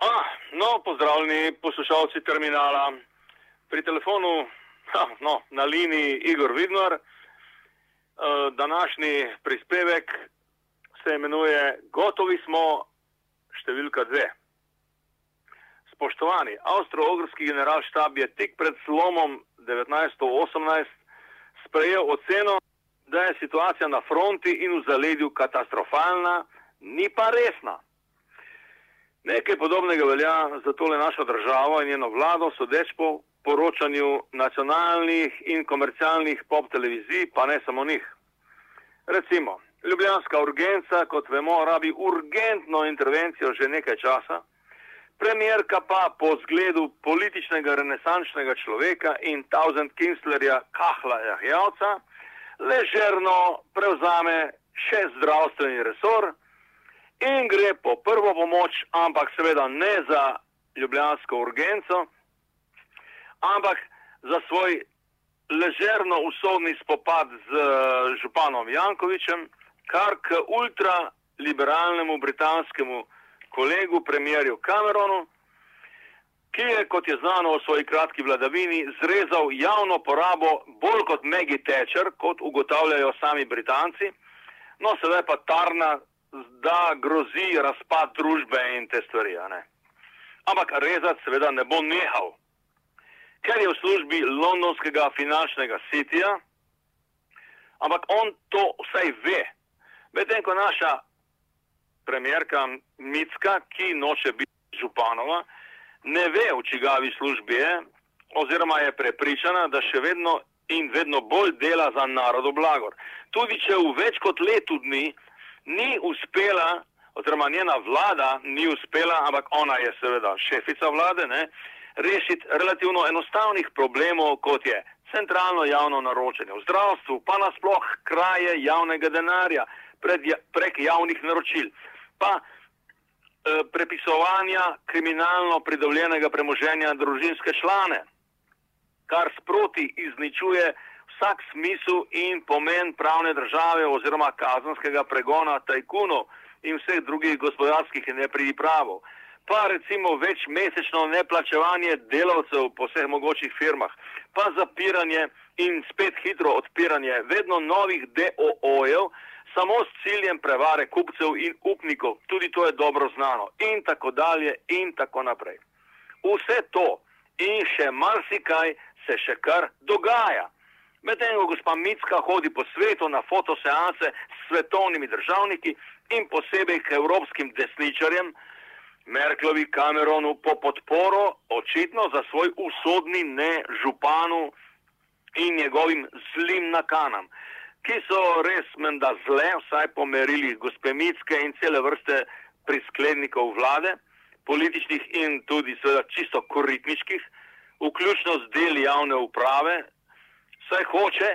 Ah, no, pozdravljeni poslušalci terminala. Pri telefonu ha, no, na liniji Igor Vidnar. E, današnji prispevek se imenuje Gotovi smo številka dve. Spoštovani, avstro-ogrski generalštab je tik pred slomom 1918 sprejel oceno, da je situacija na fronti in v zaledju katastrofalna, ni pa resna. Nekaj podobnega velja za tole našo državo in njeno vlado, sodeč po poročanju nacionalnih in komercialnih pop televizij, pa ne samo njih. Recimo, Ljubljanska urgenca, kot vemo, rabi urgentno intervencijo že nekaj časa, premjerka pa po zgledu političnega renesančnega človeka in Thousand Kinslerja Kahla Jahjavca ležerno prevzame še zdravstveni resor in gre po prvo pomoč, ampak seveda ne za ljubljansko urgenco, ampak za svoj ležerno usodni spopad z županom Jankovičem, kar k ultraliberalnemu britanskemu kolegu, premjerju Cameronu, ki je, kot je znano v svoji kratki vladavini, zrezal javno porabo bolj kot Maggie Thatcher, kot ugotavljajo sami Britanci, no seveda pa tarna da grozi razpad družbe in te stvari. Ampak rezat seveda ne bo nehal, ker je v službi londonskega finančnega sitija, ampak on to vsaj ve. Medtem ko naša premjerka Micka, ki noče biti županova, ne ve, v čigavi službi je, oziroma je prepričana, da še vedno in vedno bolj dela za narodo blagor. Tudi če v več kot letu dni ni uspela, oziroma njena vlada ni uspela, ampak ona je seveda šefica vlade, ne, rešiti relativno enostavnih problemov, kot je centralno javno naročanje v zdravstvu, pa nasploh kraje javnega denarja pred, prek javnih naročil, pa e, prepisovanja kriminalno pridobljenega premoženja družinske člane, kar sproti izničuje vsak smisel in pomen pravne države oziroma kazanskega pregona tajkunov in vseh drugih gospodarskih nepripravov. Pa recimo večmesečno neplačevanje delavcev po vseh mogočih firmah, pa zapiranje in spet hitro odpiranje vedno novih DOO-jev, samo s ciljem prevare kupcev in upnikov, tudi to je dobro znano, in tako dalje, in tako naprej. Vse to in še marsikaj se še kar dogaja. Medtem ko gospa Micka hodi po svetu na fotoseanse s svetovnimi državniki in posebej k evropskim desničarjem, Merklovi Cameronu po podporo, očitno za svoj usodni ne županu in njegovim zlim nakanam, ki so res menda zle, vsaj po merilih gospe Micke in cele vrste prisklednikov vlade, političnih in tudi seveda čisto koritniških, vključno z deli javne uprave, saj hoče,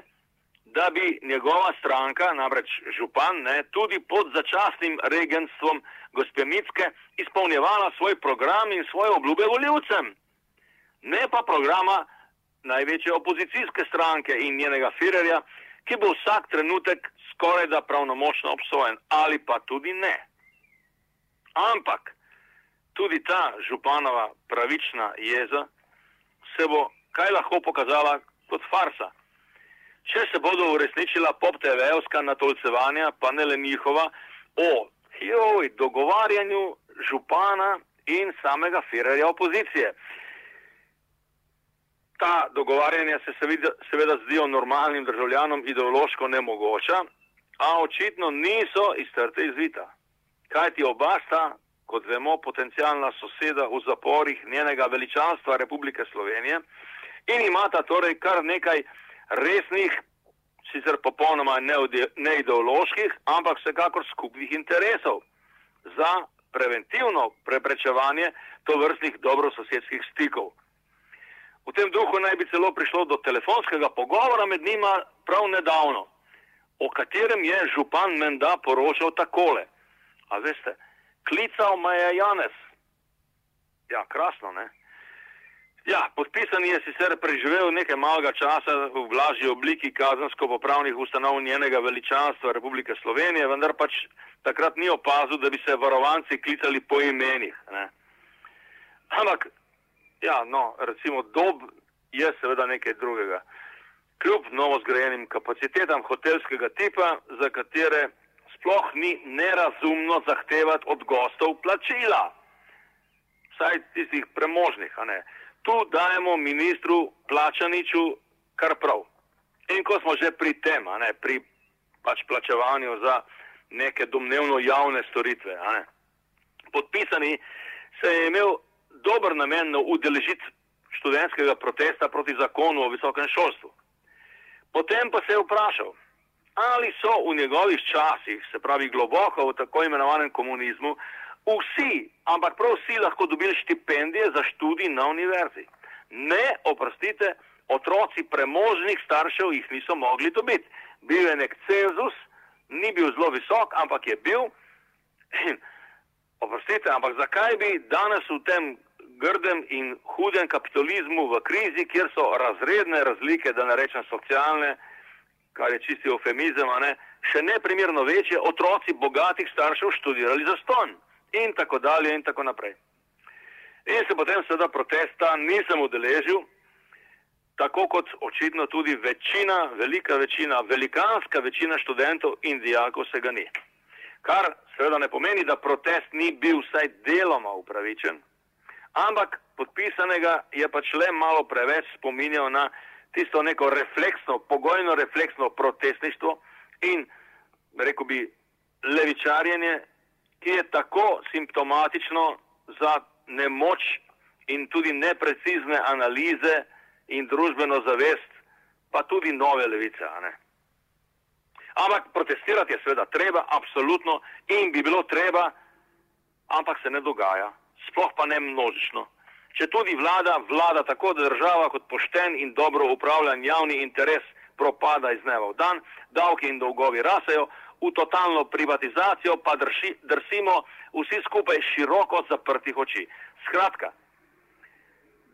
da bi njegova stranka, namreč župan, ne, tudi pod začasnim regentstvom gospe Mitske izpolnjevala svoj program in svoje obljube voljivcem. Ne pa programa največje opozicijske stranke in njenega firerja, ki bo vsak trenutek skoraj da pravnomočno obsojen ali pa tudi ne. Ampak tudi ta županova pravična jeza se bo kaj lahko pokazala kot farsa. Če se bodo uresničila pop-TV-ovska natolcevanja, pa ne le njihova, o joj, dogovarjanju župana in samega firarja opozicije. Ta dogovarjanja se seveda, seveda zdijo normalnim državljanom ideološko nemogoča, a očitno niso iztrte izvita. Kaj ti oba sta, kot vemo, potencijalna soseda v zaporih njenega veličanstva Republike Slovenije in imata torej kar nekaj resnih, sicer popolnoma neideoloških, ampak vsekakor skupnih interesov za preventivno preprečevanje tovrstnih dobrososedskih stikov. V tem duhu naj bi celo prišlo do telefonskega pogovora med njima prav nedavno, o katerem je župan menda poročal takole. A veste, klical me je Janez. Ja, krasno, ne? Ja, podpisani je sicer preživel nekaj malega časa v blažji obliki kazansko-popravnih ustanov njenega veličanstva Republike Slovenije, vendar pač takrat ni opazil, da bi se varovanci klicali po imenih. Ne. Ampak, ja, no, recimo, dob je seveda nekaj drugega. Kljub novo zgrajenim kapacitetam hotelskega tipa, za katere sploh ni nerazumno zahtevati od gostov plačila, vsaj tistih premožnih. Tu dajemo ministru plačaniču kar prav. In ko smo že pri tem, ne, pri pač plačevanju za neke domnevno javne storitve, ne, podpisani se je imel dober namen na udeležiti študentskega protesta proti zakonu o visokem šolstvu. Potem pa se je vprašal, ali so v njegovih časih, se pravi globoko v tako imenovanem komunizmu, vsi, ampak prav vsi lahko dobili štipendije za študij na univerzi. Ne, oprostite, otroci premožnih staršev jih niso mogli dobiti. Bil je nek cenzus, ni bil zelo visok, ampak je bil. Oprostite, ampak zakaj bi danes v tem grdem in hudem kapitalizmu v krizi, kjer so razredne razlike, da ne rečem socialne, kar je čisti eufemizem, ne, še ne primerno večje, otroci bogatih staršev študirali za ston in tako dalje in tako naprej. In se potem seveda protesta nisem udeležil, tako kot očitno tudi večina, velika večina, velikanska večina študentov in dijakov se ga ni. Kar seveda ne pomeni, da protest ni bil vsaj deloma upravičen, ampak podpisanega je pač le malo preveč spominjal na tisto neko refleksno, pogojno refleksno protestništvo in rekel bi levičarjenje, ki je tako simptomatično za nemoč in tudi neprecizne analize in družbeno zavest, pa tudi nove levice. Ampak protestirati je seveda treba, absolutno, in bi bilo treba, ampak se ne dogaja, sploh pa ne množično. Če tudi vlada, vlada tako, da država kot pošten in dobro upravljan javni interes propada iz dneva v dan, davki in dolgovi rasejo, v totalno privatizacijo pa drži, drsimo vsi skupaj široko zaprtih oči. Skratka,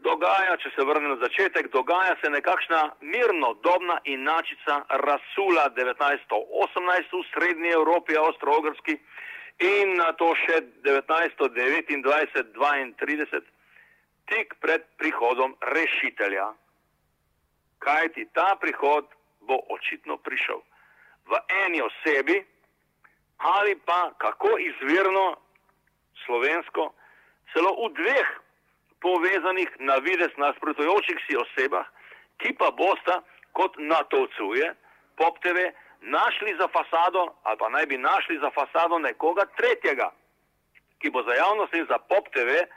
dogaja, če se vrnem na začetek, dogaja se nekakšna mirnodobna inačica Rasula 1918 v srednji Evropi, Avstro-Ogrski in na to še 1929-32, tik pred prihodom rešitelja. Kaj ti ta prihod bo očitno prišel? V eni osebi ali pa kako izvirno slovensko, celo v dveh povezanih na vides nasprotujočih si osebah, ki pa bosta, kot natovcuje Pop TV, našli za fasado ali pa naj bi našli za fasado nekoga tretjega, ki bo za javnost in za Pop TV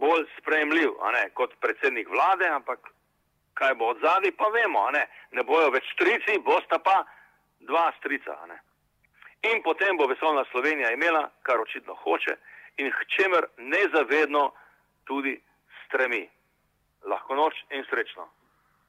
bolj sprejemljiv ne, kot predsednik vlade, ampak kaj bo od zadaj, pa vemo, ne, ne bojo več strici, bosta pa dva strica. Ne. In potem bo vesolna Slovenija imela, kar očitno hoče in k čemer nezavedno tudi stremi. Lahko noč in srečno.